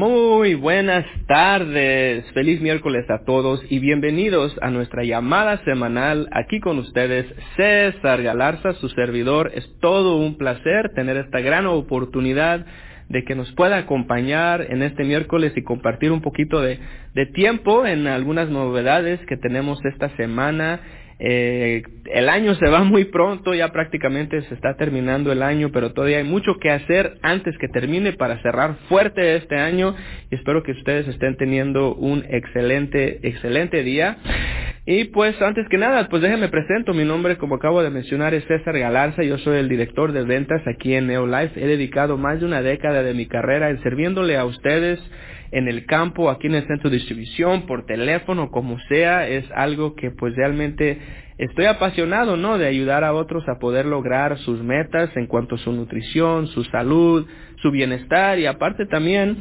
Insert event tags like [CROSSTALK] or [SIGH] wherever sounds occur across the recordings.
Muy buenas tardes, feliz miércoles a todos y bienvenidos a nuestra llamada semanal aquí con ustedes, César Galarza, su servidor. Es todo un placer tener esta gran oportunidad de que nos pueda acompañar en este miércoles y compartir un poquito de, de tiempo en algunas novedades que tenemos esta semana eh, el año se va muy pronto, ya prácticamente se está terminando el año, pero todavía hay mucho que hacer antes que termine para cerrar fuerte este año y espero que ustedes estén teniendo un excelente, excelente día. Y pues antes que nada, pues déjenme presento, mi nombre como acabo de mencionar es César Galarza, yo soy el director de ventas aquí en Neolife, he dedicado más de una década de mi carrera en sirviéndole a ustedes en el campo, aquí en el centro de distribución, por teléfono, como sea, es algo que pues realmente estoy apasionado, ¿no? De ayudar a otros a poder lograr sus metas en cuanto a su nutrición, su salud, su bienestar y aparte también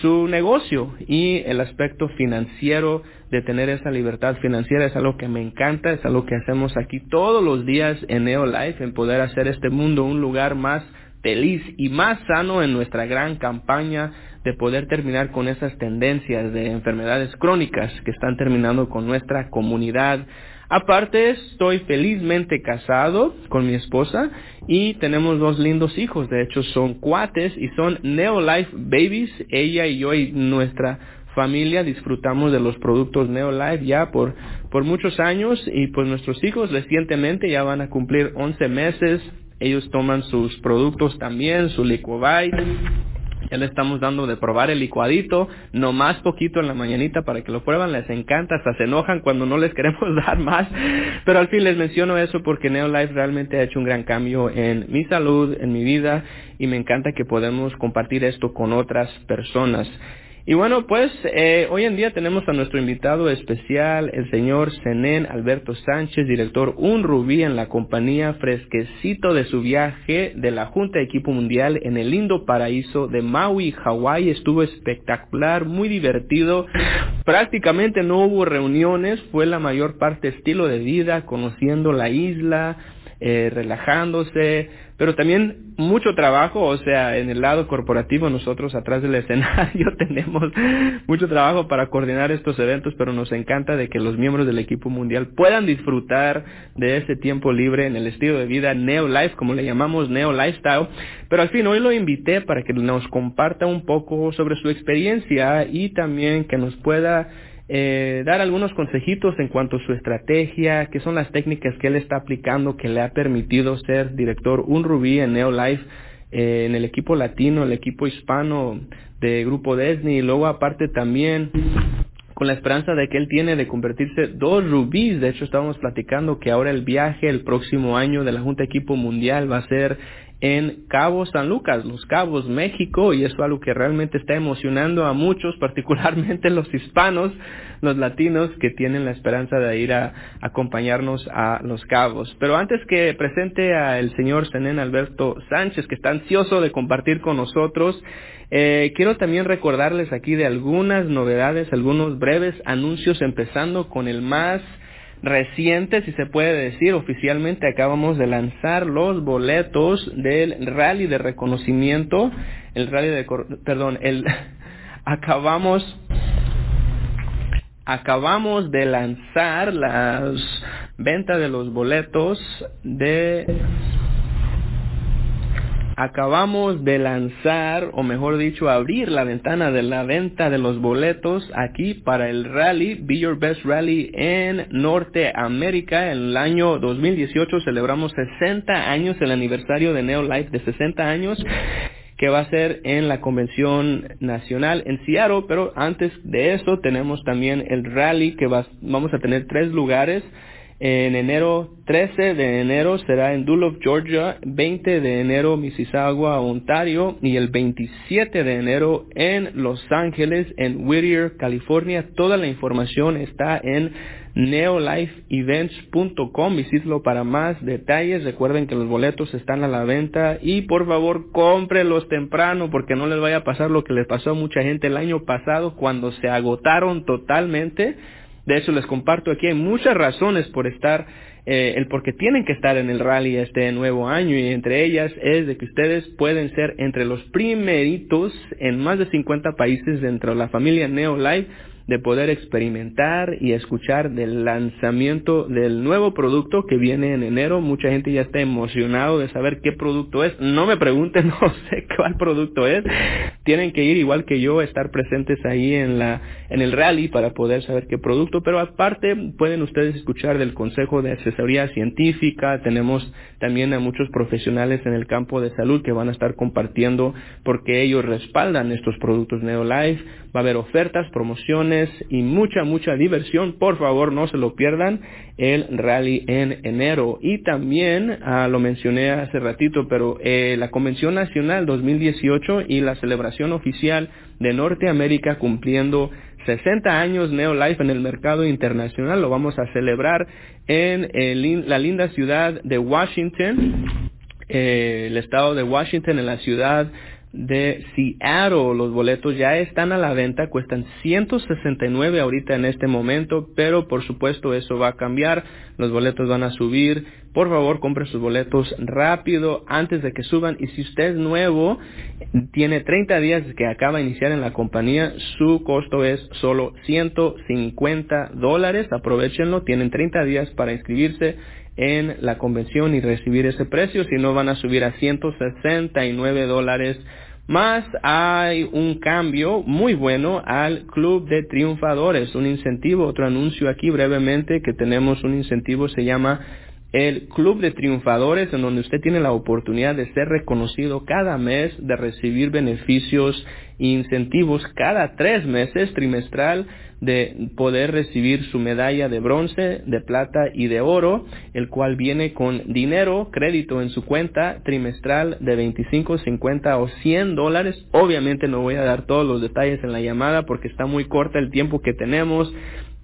su negocio y el aspecto financiero de tener esa libertad financiera es algo que me encanta, es algo que hacemos aquí todos los días en Neolife, en poder hacer este mundo un lugar más feliz y más sano en nuestra gran campaña de poder terminar con esas tendencias de enfermedades crónicas que están terminando con nuestra comunidad. Aparte, estoy felizmente casado con mi esposa y tenemos dos lindos hijos. De hecho, son cuates y son Neolife Babies. Ella y yo y nuestra familia disfrutamos de los productos Neolife ya por, por muchos años y pues nuestros hijos recientemente ya van a cumplir 11 meses. Ellos toman sus productos también, su Liquovite ya le estamos dando de probar el licuadito, no más poquito en la mañanita para que lo prueban, les encanta, hasta se enojan cuando no les [LAUGHS] queremos dar más. Pero al fin les menciono eso porque Neolife realmente ha hecho un gran cambio en mi salud, en mi vida y me encanta que podemos compartir esto con otras personas. Y bueno, pues eh, hoy en día tenemos a nuestro invitado especial, el señor Zenén Alberto Sánchez, director Un Rubí en la compañía fresquecito de su viaje de la Junta de Equipo Mundial en el lindo paraíso de Maui, Hawái. Estuvo espectacular, muy divertido. Prácticamente no hubo reuniones, fue la mayor parte estilo de vida, conociendo la isla, eh, relajándose, pero también mucho trabajo, o sea, en el lado corporativo nosotros atrás del [LAUGHS] escenario tenemos mucho trabajo para coordinar estos eventos, pero nos encanta de que los miembros del equipo mundial puedan disfrutar de ese tiempo libre en el estilo de vida Neo Life, como le llamamos Neo Lifestyle. Pero al fin hoy lo invité para que nos comparta un poco sobre su experiencia y también que nos pueda eh, dar algunos consejitos en cuanto a su estrategia, qué son las técnicas que él está aplicando que le ha permitido ser director un rubí en Neolife, eh, en el equipo latino, el equipo hispano de Grupo Disney, y luego aparte también con la esperanza de que él tiene de convertirse dos rubíes. De hecho, estábamos platicando que ahora el viaje el próximo año de la Junta Equipo Mundial va a ser en Cabo San Lucas, Los Cabos, México, y eso es algo que realmente está emocionando a muchos, [LAUGHS] particularmente los hispanos, los latinos, que tienen la esperanza de ir a, acompañarnos a Los Cabos. Pero antes que presente al señor Zenén Alberto Sánchez, que está ansioso de compartir con nosotros, eh, quiero también recordarles aquí de algunas novedades, algunos breves anuncios, empezando con el más reciente, si se puede decir, oficialmente acabamos de lanzar los boletos del rally de reconocimiento, el rally de, perdón, el, [LAUGHS] acabamos, acabamos de lanzar las ventas de los boletos de acabamos de lanzar, o mejor dicho, abrir la ventana de la venta de los boletos aquí para el rally, Be Your Best Rally en Norteamérica. En el año 2018 celebramos 60 años, el aniversario de Neo Life de 60 años que va a ser en la convención nacional en Seattle, pero antes de eso tenemos también el rally que va, vamos a tener tres lugares en enero 13 de enero será en Duluth, Georgia, 20 de enero Mississauga, Ontario y el 27 de enero en Los Ángeles, en Whittier, California. Toda la información está en neolifeevents.com. Visítelo para más detalles. Recuerden que los boletos están a la venta y por favor cómprelos temprano porque no les vaya a pasar lo que les pasó a mucha gente el año pasado cuando se agotaron totalmente de hecho, les comparto aquí, hay muchas razones por estar eh, el por qué tienen que estar en el rally este nuevo año y entre ellas es de que ustedes pueden ser entre los primeritos en más de 50 países dentro de la familia Neolife de poder experimentar y escuchar del lanzamiento del nuevo producto que viene en enero. Mucha gente ya está emocionado de saber qué producto es. No me pregunten, [LAUGHS] no sé cuál producto es. Tienen que ir igual que yo, estar presentes ahí en la en el rally para poder saber qué producto, pero aparte pueden ustedes escuchar del Consejo de Asesoría Científica. Tenemos también a muchos profesionales en el campo de salud que van a estar compartiendo porque ellos respaldan estos productos Neolife. Va a haber ofertas, promociones y mucha, mucha diversión. Por favor, no se lo pierdan el rally en enero. Y también, ah, lo mencioné hace ratito, pero eh, la Convención Nacional 2018 y la celebración oficial de Norteamérica cumpliendo 60 años Neolife en el mercado internacional. Lo vamos a celebrar en la linda ciudad de Washington, eh, el estado de Washington, en la ciudad de Seattle. Los boletos ya están a la venta, cuestan 169 ahorita en este momento, pero por supuesto eso va a cambiar, los boletos van a subir. Por favor, compre sus boletos rápido antes de que suban y si usted es nuevo, tiene 30 días que acaba de iniciar en la compañía, su costo es solo 150 dólares. Aprovechenlo, tienen 30 días para inscribirse en la convención y recibir ese precio, si no van a subir a 169 dólares más hay un cambio muy bueno al Club de Triunfadores, un incentivo, otro anuncio aquí brevemente que tenemos un incentivo, se llama el Club de Triunfadores, en donde usted tiene la oportunidad de ser reconocido cada mes, de recibir beneficios e incentivos cada tres meses trimestral, de poder recibir su medalla de bronce, de plata y de oro, el cual viene con dinero, crédito en su cuenta trimestral de 25, 50 o 100 dólares. Obviamente no voy a dar todos los detalles en la llamada porque está muy corta el tiempo que tenemos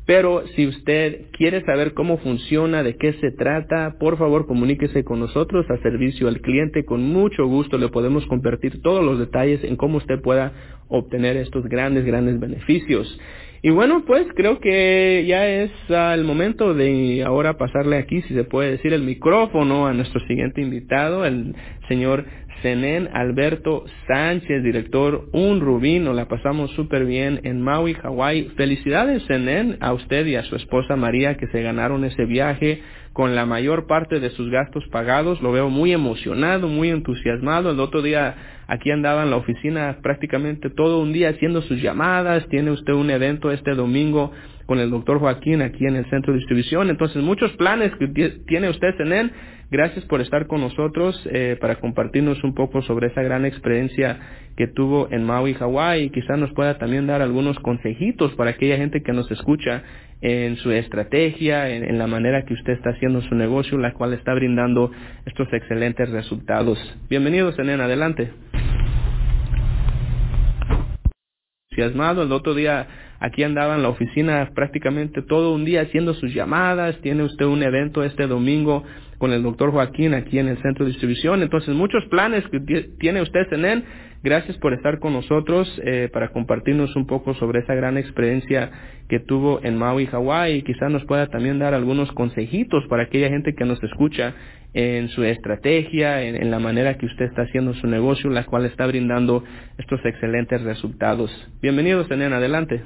pero si usted quiere saber cómo funciona, de qué se trata, por favor comuníquese con nosotros a servicio al cliente. Con mucho gusto le podemos compartir todos los detalles en cómo usted pueda obtener estos grandes, grandes beneficios. Y bueno, pues creo que ya es el momento de ahora pasarle aquí, si se puede decir, el micrófono a nuestro siguiente invitado, el señor Zenén Alberto Sánchez, director Un Rubino. la pasamos súper bien en Maui, Hawái. Felicidades, Zenén, a usted y a su esposa María que se ganaron ese viaje con la mayor parte de sus gastos pagados. Lo veo muy emocionado, muy entusiasmado. El otro día aquí andaba en la oficina prácticamente todo un día haciendo sus llamadas. Tiene usted un evento este domingo con el doctor Joaquín aquí en el centro de distribución. Entonces, muchos planes que tiene usted en él. Gracias por estar con nosotros eh, para compartirnos un poco sobre esa gran experiencia que tuvo en Maui, Hawái quizás nos pueda también dar algunos consejitos para aquella gente que nos escucha en su estrategia, en, la manera que usted está haciendo su negocio, la cual está brindando estos excelentes resultados. Bienvenidos, en adelante. Entusiasmado, el otro día aquí andaba en la oficina prácticamente todo un día haciendo sus llamadas, tiene usted un evento este domingo con el doctor Joaquín aquí en el centro de distribución, entonces muchos planes que tiene usted en él Gracias por estar con nosotros eh, para compartirnos un poco sobre esa gran experiencia que tuvo en Maui, Hawái quizás nos pueda también dar algunos consejitos para aquella gente que nos escucha en su estrategia, en, la manera que usted está haciendo su negocio, la cual está brindando estos excelentes resultados. Bienvenidos, en adelante.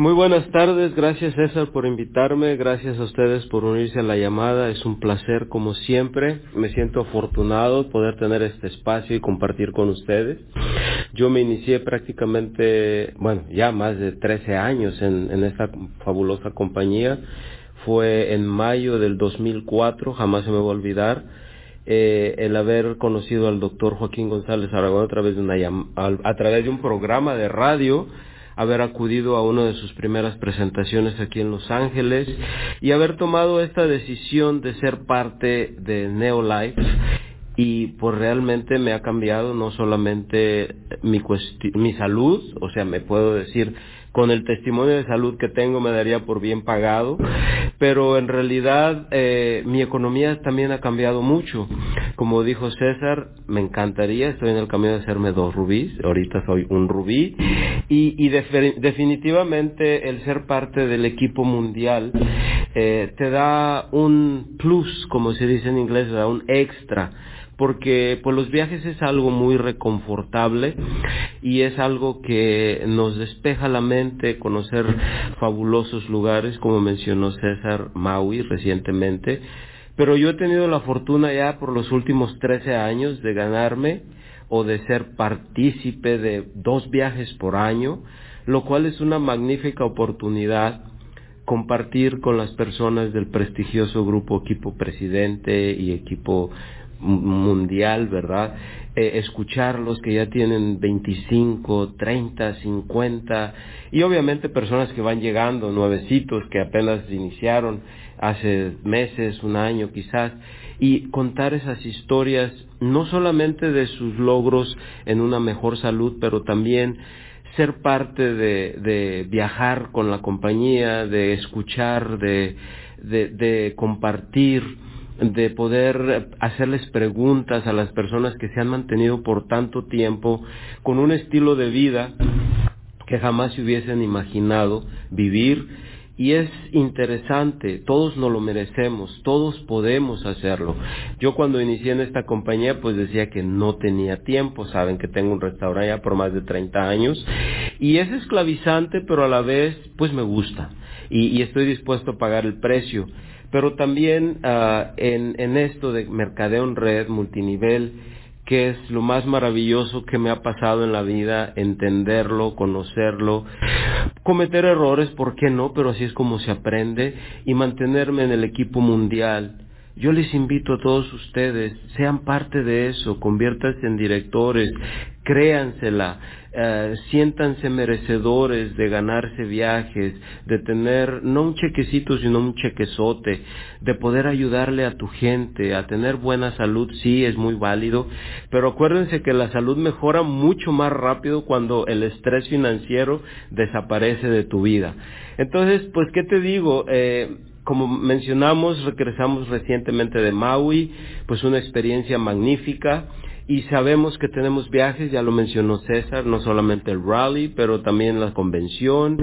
Muy buenas tardes, gracias César por invitarme, gracias a ustedes por unirse a la llamada, es un placer como siempre, me siento afortunado poder tener este espacio y compartir con ustedes. Yo me inicié prácticamente, bueno, ya más de 13 años en, en esta fabulosa compañía, fue en mayo del 2004, jamás se me va a olvidar. Eh, el haber conocido al doctor Joaquín González Aragón a través de una a través de un programa de radio haber acudido a una de sus primeras presentaciones aquí en Los Ángeles y haber tomado esta decisión de ser parte de Neolife. Y pues realmente me ha cambiado no solamente mi, mi salud, o sea, me puedo decir con el testimonio de salud que tengo me daría por bien pagado, pero en realidad eh, mi economía también ha cambiado mucho. Como dijo César, me encantaría, estoy en el camino de hacerme dos rubíes, ahorita soy un rubí, Y, definitivamente el ser parte del equipo mundial eh, te da un plus, como se dice en inglés, da un extra porque pues los viajes es algo muy reconfortable y es algo que nos despeja la mente, conocer fabulosos lugares, como mencionó César Maui recientemente, pero yo he tenido la fortuna ya por los últimos 13 años de ganarme o de ser partícipe de dos viajes por año, lo cual es una magnífica oportunidad compartir con las personas del prestigioso grupo equipo presidente y equipo mundial, ¿verdad? Eh, escucharlos que ya tienen 25, 30, 50 y obviamente personas que van llegando, nuevecitos que apenas iniciaron hace meses, un año quizás, y contar esas historias no solamente de sus logros en una mejor salud, pero también ser parte de, de viajar con la compañía, de escuchar, de, de, de compartir, de poder hacerles preguntas a las personas que se han mantenido por tanto tiempo con un estilo de vida que jamás se hubiesen imaginado vivir y es interesante, todos nos lo merecemos, todos podemos hacerlo. Yo cuando inicié en esta compañía pues decía que no tenía tiempo, saben que tengo un restaurante ya por más de 30 años y es esclavizante pero a la vez pues me gusta y, y estoy dispuesto a pagar el precio pero también uh, en, en, esto de mercadeo en red, multinivel, que es lo más maravilloso que me ha pasado en la vida, entenderlo, conocerlo, cometer errores, ¿por qué no? Pero así es como se aprende y mantenerme en el equipo mundial. Yo les invito a todos ustedes, sean parte de eso, conviértanse en directores, créansela, eh, siéntanse merecedores de ganarse viajes, de tener no un chequecito sino un chequezote, de poder ayudarle a tu gente, a tener buena salud, sí es muy válido, pero acuérdense que la salud mejora mucho más rápido cuando el estrés financiero desaparece de tu vida. Entonces, pues, ¿qué te digo? Eh, como mencionamos, regresamos recientemente de Maui, pues una experiencia magnífica y sabemos que tenemos viajes, ya lo mencionó César, no solamente el rally, pero también la convención.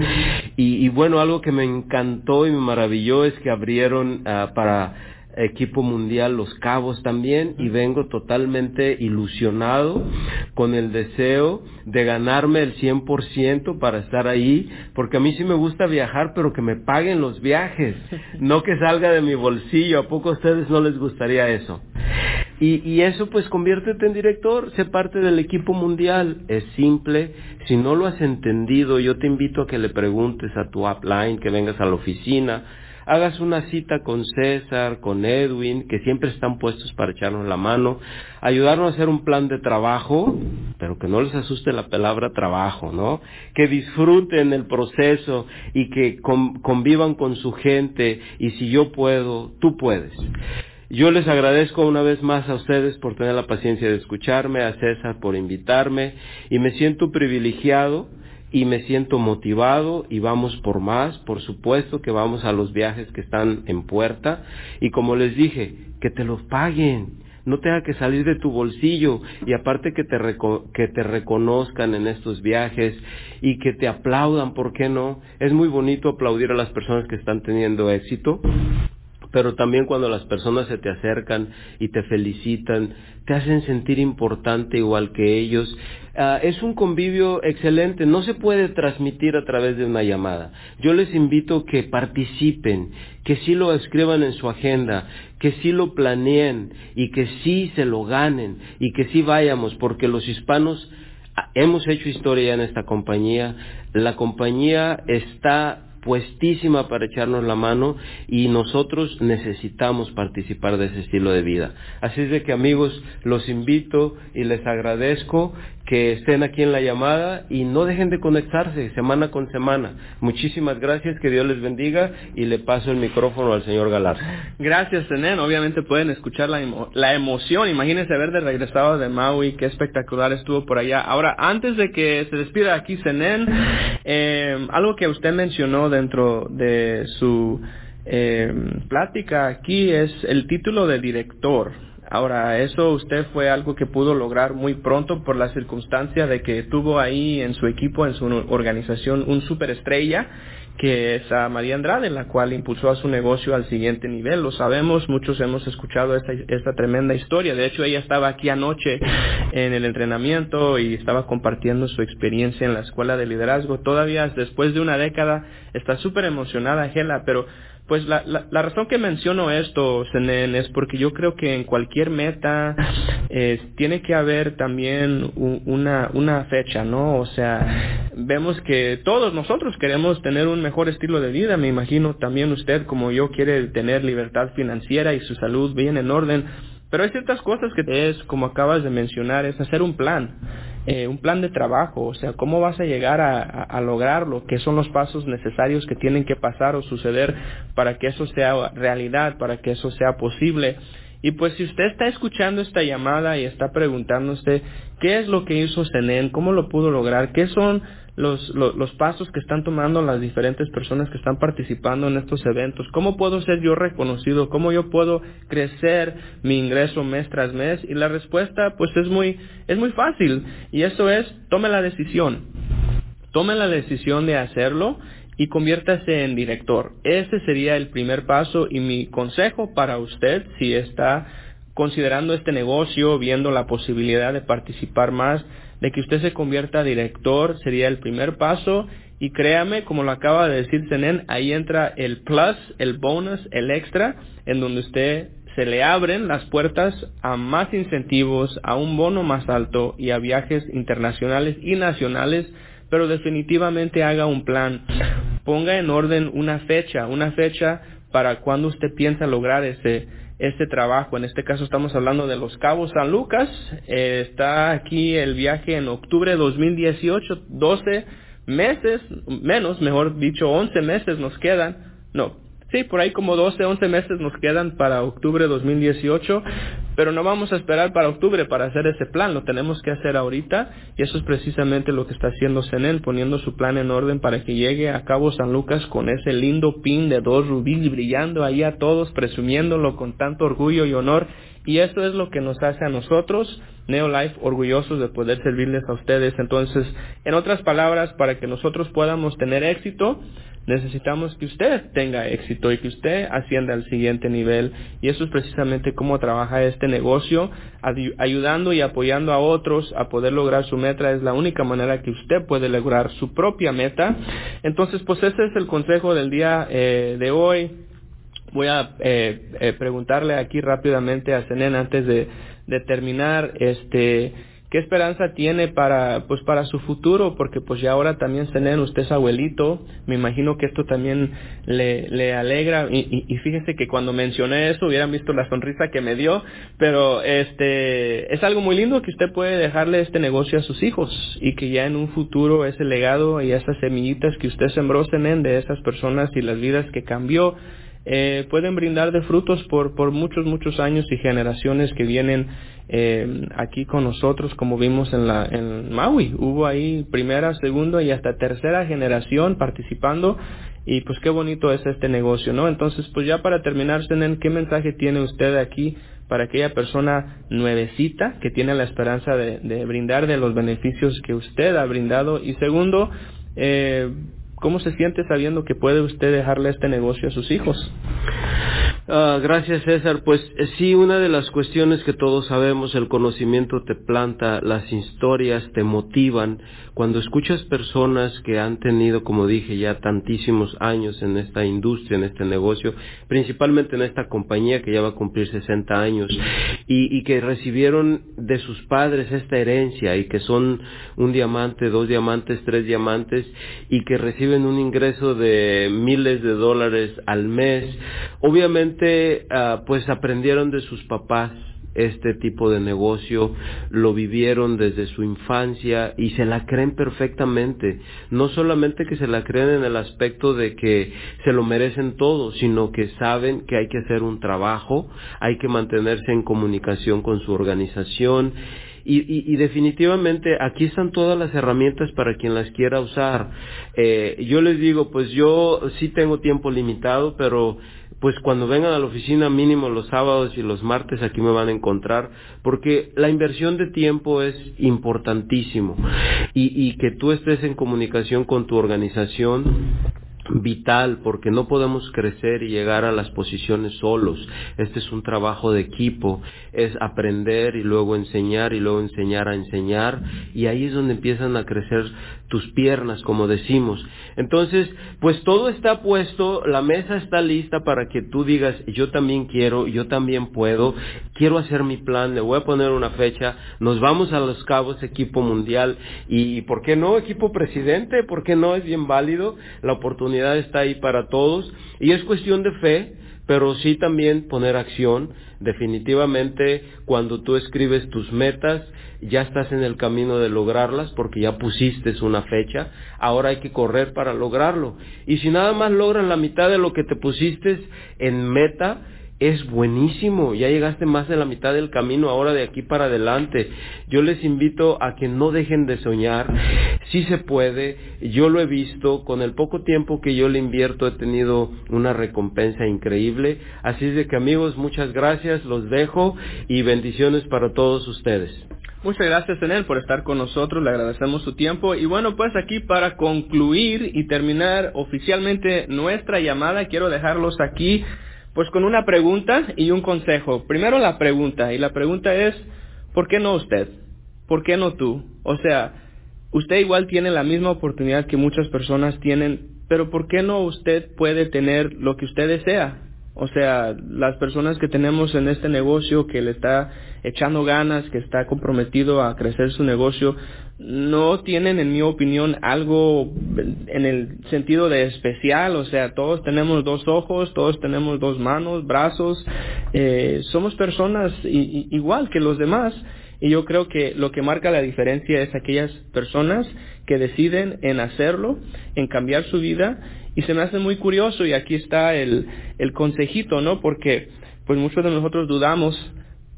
Y, bueno, algo que me encantó y me maravilló es que abrieron uh, para equipo mundial Los Cabos también y vengo totalmente ilusionado con el deseo de ganarme el 100% para estar ahí, porque a mí sí me gusta viajar, pero que me paguen los viajes, [LAUGHS] no que salga de mi bolsillo. ¿A poco a ustedes no les gustaría eso? Y, y eso pues conviértete en director, sé parte del equipo mundial, es simple, si no lo has entendido yo te invito a que le preguntes a tu upline, que vengas a la oficina, hagas una cita con César, con Edwin, que siempre están puestos para echarnos la mano, ayudarnos a hacer un plan de trabajo, pero que no les asuste la palabra trabajo, ¿no? Que disfruten el proceso y que convivan con su gente y si yo puedo, tú puedes. Yo les agradezco una vez más a ustedes por tener la paciencia de escucharme, a César por invitarme y me siento privilegiado y me siento motivado y vamos por más, por supuesto que vamos a los viajes que están en puerta y como les dije, que te los paguen, no tenga que salir de tu bolsillo y aparte que te, que te reconozcan en estos viajes y que te aplaudan, ¿por qué no? Es muy bonito aplaudir a las personas que están teniendo éxito, pero también cuando las personas se te acercan y te felicitan, te hacen sentir importante igual que ellos. Uh, es un convivio excelente, no se puede transmitir a través de una llamada. Yo les invito que participen, que sí lo escriban en su agenda, que sí lo planeen y que sí se lo ganen y que sí vayamos, porque los hispanos ah, hemos hecho historia en esta compañía. La compañía está puestísima para echarnos la mano y nosotros necesitamos participar de ese estilo de vida. Así es de que amigos, los invito y les agradezco que estén aquí en la llamada y no dejen de conectarse semana con semana. Muchísimas gracias, que Dios les bendiga y le paso el micrófono al señor Galar. Gracias, Zenén. Obviamente pueden escuchar la, la emoción. Imagínense haber de regresado de Maui, qué espectacular estuvo por allá. Ahora, antes de que se despida aquí Zenén, eh, algo que usted mencionó dentro de su eh, plática aquí es el título de director. Ahora, eso usted fue algo que pudo lograr muy pronto por la circunstancia de que tuvo ahí en su equipo, en su organización, un superestrella que es a María Andrade, la cual impulsó a su negocio al siguiente nivel. Lo sabemos, muchos hemos escuchado esta, esta tremenda historia. De hecho, ella estaba aquí anoche en el entrenamiento y estaba compartiendo su experiencia en la escuela de liderazgo. Todavía después de una década está súper emocionada, Gela, pero pues la, la, razón que menciono esto, Senen, es porque yo creo que en cualquier meta tiene que haber también una, una fecha, ¿no? O sea, vemos que todos nosotros queremos tener un mejor estilo de vida, me imagino también usted como yo quiere tener libertad financiera y su salud bien en orden. Pero hay ciertas cosas que es, como acabas de mencionar, es hacer un plan, eh, un plan de trabajo, o sea, cómo vas a llegar a, lograrlo, qué son los pasos necesarios que tienen que pasar o suceder para que eso sea realidad, para que eso sea posible. Y pues si usted está escuchando esta llamada y está preguntándose qué es lo que hizo Zenén, cómo lo pudo lograr, qué son los, los, pasos que están tomando las diferentes personas que están participando en estos eventos, cómo puedo ser yo reconocido, cómo yo puedo crecer mi ingreso mes tras mes y la respuesta pues es muy, es muy fácil. Y eso es tome la decisión, tome la decisión de hacerlo y conviértase en director. Ese sería el primer paso y mi consejo para usted si está considerando este negocio, viendo la posibilidad de participar más, de que usted se convierta director, sería el primer paso. Y créame, como lo acaba de decir Zenén, ahí entra el plus, el bonus, el extra, en donde usted se le abren las puertas a más incentivos, a un bono más alto y a viajes internacionales y nacionales pero definitivamente haga un plan. Ponga en orden una fecha, una fecha para cuando usted piensa lograr ese, este trabajo. En este caso estamos hablando de Los Cabos San Lucas. Eh, está aquí el viaje en octubre de 2018, 12 meses, menos, mejor dicho, 11 meses nos quedan. No, Sí, por ahí como 12, 11 meses nos quedan para octubre de 2018, pero no vamos a esperar para octubre para hacer ese plan, lo tenemos que hacer ahorita y eso es precisamente lo que está haciendo Zenel, poniendo su plan en orden para que llegue a Cabo San Lucas con ese lindo pin de dos rubíes brillando ahí a todos, presumiéndolo con tanto orgullo y honor y eso es lo que nos hace a nosotros, Neolife, orgullosos de poder servirles a ustedes. Entonces, en otras palabras, para que nosotros podamos tener éxito, necesitamos que usted tenga éxito y que usted ascienda al siguiente nivel. Y eso es precisamente cómo trabaja este negocio, ayudando y apoyando a otros a poder lograr su meta. Es la única manera que usted puede lograr su propia meta. Entonces, pues ese es el consejo del día eh, de hoy. Voy a eh, eh, preguntarle aquí rápidamente a Zenén antes de, de terminar, este, ¿Qué esperanza tiene para, pues, para su futuro? Porque pues ya ahora también Senen, usted es abuelito, me imagino que esto también le, le alegra. Y, y, fíjese que cuando mencioné eso hubieran visto la sonrisa que me dio, pero este, es algo muy lindo que usted puede dejarle este negocio a sus hijos y que ya en un futuro ese legado y esas semillitas que usted sembró Senen de esas personas y las vidas que cambió, eh, pueden brindar de frutos por, por muchos, muchos años y generaciones que vienen eh, aquí con nosotros, como vimos en, la, en Maui. Hubo ahí primera, segunda y hasta tercera generación participando y pues qué bonito es este negocio, ¿no? Entonces, pues ya para terminar, ¿qué mensaje tiene usted aquí para aquella persona nuevecita que tiene la esperanza de, de brindar de los beneficios que usted ha brindado? Y segundo, eh, ¿Cómo se siente sabiendo que puede usted dejarle este negocio a sus hijos? Ah, gracias César. Pues eh, sí, una de las cuestiones que todos sabemos, el conocimiento te planta, las historias te motivan. Cuando escuchas personas que han tenido, como dije, ya tantísimos años en esta industria, en este negocio, principalmente en esta compañía que ya va a cumplir 60 años, y, y que recibieron de sus padres esta herencia y que son un diamante, dos diamantes, tres diamantes, y que reciben un ingreso de miles de dólares al mes, obviamente Ah, pues aprendieron de sus papás este tipo de negocio, lo vivieron desde su infancia y se la creen perfectamente. No solamente que se la creen en el aspecto de que se lo merecen todo, sino que saben que hay que hacer un trabajo, hay que mantenerse en comunicación con su organización y, definitivamente aquí están todas las herramientas para quien las quiera usar. Eh, yo les digo, pues yo sí tengo tiempo limitado, pero pues cuando vengan a la oficina mínimo los sábados y los martes aquí me van a encontrar, porque la inversión de tiempo es importantísimo. Y, y que tú estés en comunicación con tu organización vital porque no podemos crecer y llegar a las posiciones solos. Este es un trabajo de equipo, es aprender y luego enseñar y luego enseñar a enseñar y ahí es donde empiezan a crecer tus piernas, como decimos. Entonces, pues todo está puesto, la mesa está lista para que tú digas, yo también quiero, yo también puedo, quiero hacer mi plan, le voy a poner una fecha, nos vamos a los cabos equipo mundial y ¿por qué no equipo presidente? ¿Por qué no? Es bien válido, la oportunidad está ahí para todos y es cuestión de fe, pero sí también poner acción. Definitivamente, cuando tú escribes tus metas, ya estás en el camino de lograrlas porque ya pusiste una fecha, ahora hay que correr para lograrlo. Y si nada más logras la mitad de lo que te pusiste en meta, es buenísimo, ya llegaste más de la mitad del camino ahora de aquí para adelante. Yo les invito a que no dejen de soñar, sí se puede, yo lo he visto, con el poco tiempo que yo le invierto he tenido una recompensa increíble, así es de que amigos, muchas gracias, los dejo y bendiciones para todos ustedes. Muchas gracias, Enel, por estar con nosotros. Le agradecemos su tiempo. Y bueno, pues aquí para concluir y terminar oficialmente nuestra llamada, quiero dejarlos aquí pues con una pregunta y un consejo. Primero la pregunta, y la pregunta es, ¿por qué no usted? ¿Por qué no tú? O sea, usted igual tiene la misma oportunidad que muchas personas tienen, pero ¿por qué no usted puede tener lo que usted desea? O sea, las personas que tenemos en este negocio que le está echando ganas, que está comprometido a crecer su negocio, no tienen, en mi opinión, algo en el sentido de especial. O sea, todos tenemos dos ojos, todos tenemos dos manos, brazos. Eh, somos personas igual que los demás. Y yo creo que lo que marca la diferencia es aquellas personas que deciden en hacerlo, en cambiar su vida y se me hace muy curioso y aquí está el, el consejito, ¿no? Porque pues muchos de nosotros dudamos,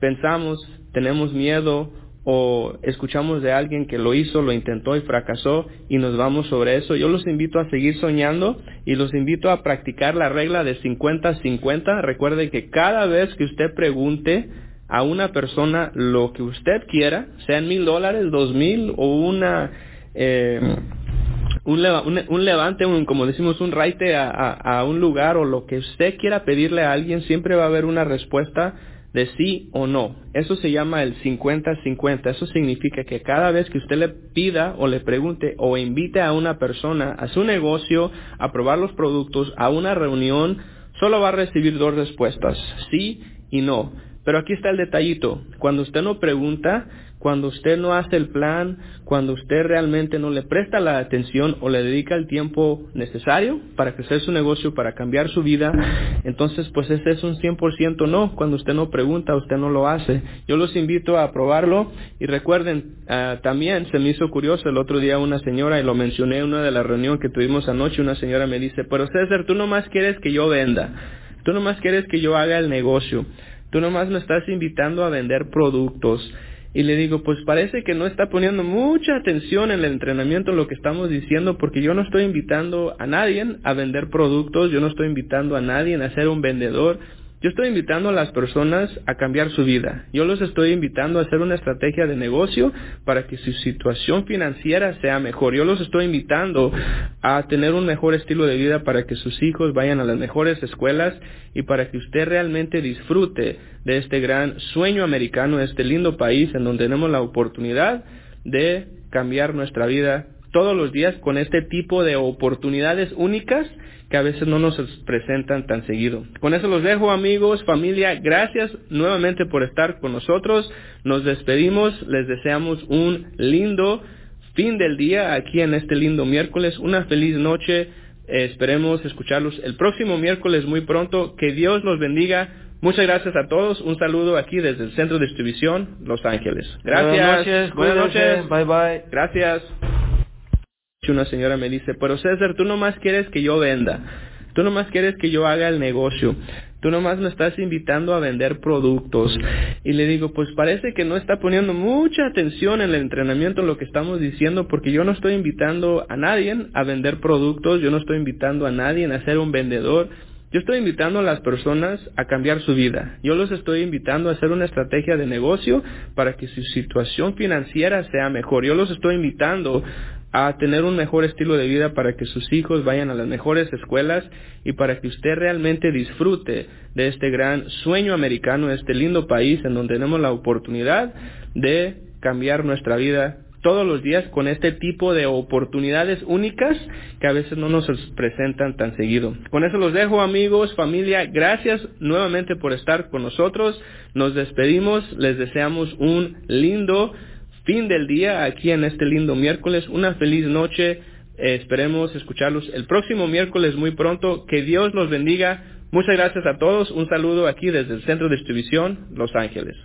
pensamos, tenemos miedo o escuchamos de alguien que lo hizo, lo intentó y fracasó y nos vamos sobre eso. Yo los invito a seguir soñando y los invito a practicar la regla de 50-50. Recuerde que cada vez que usted pregunte a una persona lo que usted quiera, sean mil dólares, dos mil o una... Eh, un, levante, un, como decimos, un raite a, a, un lugar o lo que usted quiera pedirle a alguien, siempre va a haber una respuesta de sí o no. Eso se llama el 50-50. Eso significa que cada vez que usted le pida o le pregunte o invite a una persona a su negocio, a probar los productos, a una reunión, solo va a recibir dos respuestas, sí y no. Pero aquí está el detallito. Cuando usted no pregunta, cuando usted no hace el plan, cuando usted realmente no le presta la atención o le dedica el tiempo necesario para crecer su negocio, para cambiar su vida, entonces pues ese es un 100% no. Cuando usted no pregunta, usted no lo hace. Yo los invito a probarlo y recuerden, ah, también se me hizo curioso el otro día una señora, y lo mencioné en una de las reuniones que tuvimos anoche, una señora me dice, pero César, tú nomás quieres que yo venda, tú nomás quieres que yo haga el negocio, tú nomás me estás invitando a vender productos. Y le digo, pues parece que no está poniendo mucha atención en el entrenamiento, en lo que estamos diciendo, porque yo no estoy invitando a nadie a vender productos, yo no estoy invitando a nadie a ser un vendedor, yo estoy invitando a las personas a cambiar su vida. Yo los estoy invitando a hacer una estrategia de negocio para que su situación financiera sea mejor. Yo los estoy invitando a tener un mejor estilo de vida para que sus hijos vayan a las mejores escuelas y para que usted realmente disfrute de este gran sueño americano, de este lindo país en donde tenemos la oportunidad de cambiar nuestra vida todos los días con este tipo de oportunidades únicas que a veces no nos presentan tan seguido. Con eso los dejo amigos, familia, gracias nuevamente por estar con nosotros. Nos despedimos, les deseamos un lindo fin del día aquí en este lindo miércoles, una feliz noche. esperemos escucharlos el próximo miércoles muy pronto. Que Dios los bendiga. Muchas gracias a todos. Un saludo aquí desde el Centro de Distribución Los Ángeles. Gracias. Buenas noches. Buenas noches. Bye bye. Gracias una señora me dice, pero César, tú nomás quieres que yo venda, tú nomás quieres que yo haga el negocio, tú nomás me estás invitando a vender productos. Y le digo, pues parece que no está poniendo mucha atención en el entrenamiento en lo que estamos diciendo, porque yo no estoy invitando a nadie a vender productos, yo no estoy invitando a nadie a ser un vendedor, Yo estoy invitando a las personas a cambiar su vida. Yo los estoy invitando a hacer una estrategia de negocio para que su situación financiera sea mejor. Yo los estoy invitando a tener un mejor estilo de vida para que sus hijos vayan a las mejores escuelas y para que usted realmente disfrute de este gran sueño americano, este lindo país en donde tenemos la oportunidad de cambiar nuestra vida todos los días con este tipo de oportunidades únicas que a veces no nos presentan tan seguido. Con eso los dejo amigos, familia, gracias nuevamente por estar con nosotros. Nos despedimos, les deseamos un lindo fin del día aquí en este lindo miércoles, una feliz noche. esperemos escucharlos el próximo miércoles muy pronto. Que Dios los bendiga. Muchas gracias a todos. Un saludo aquí desde el Centro de Distribución Los Ángeles.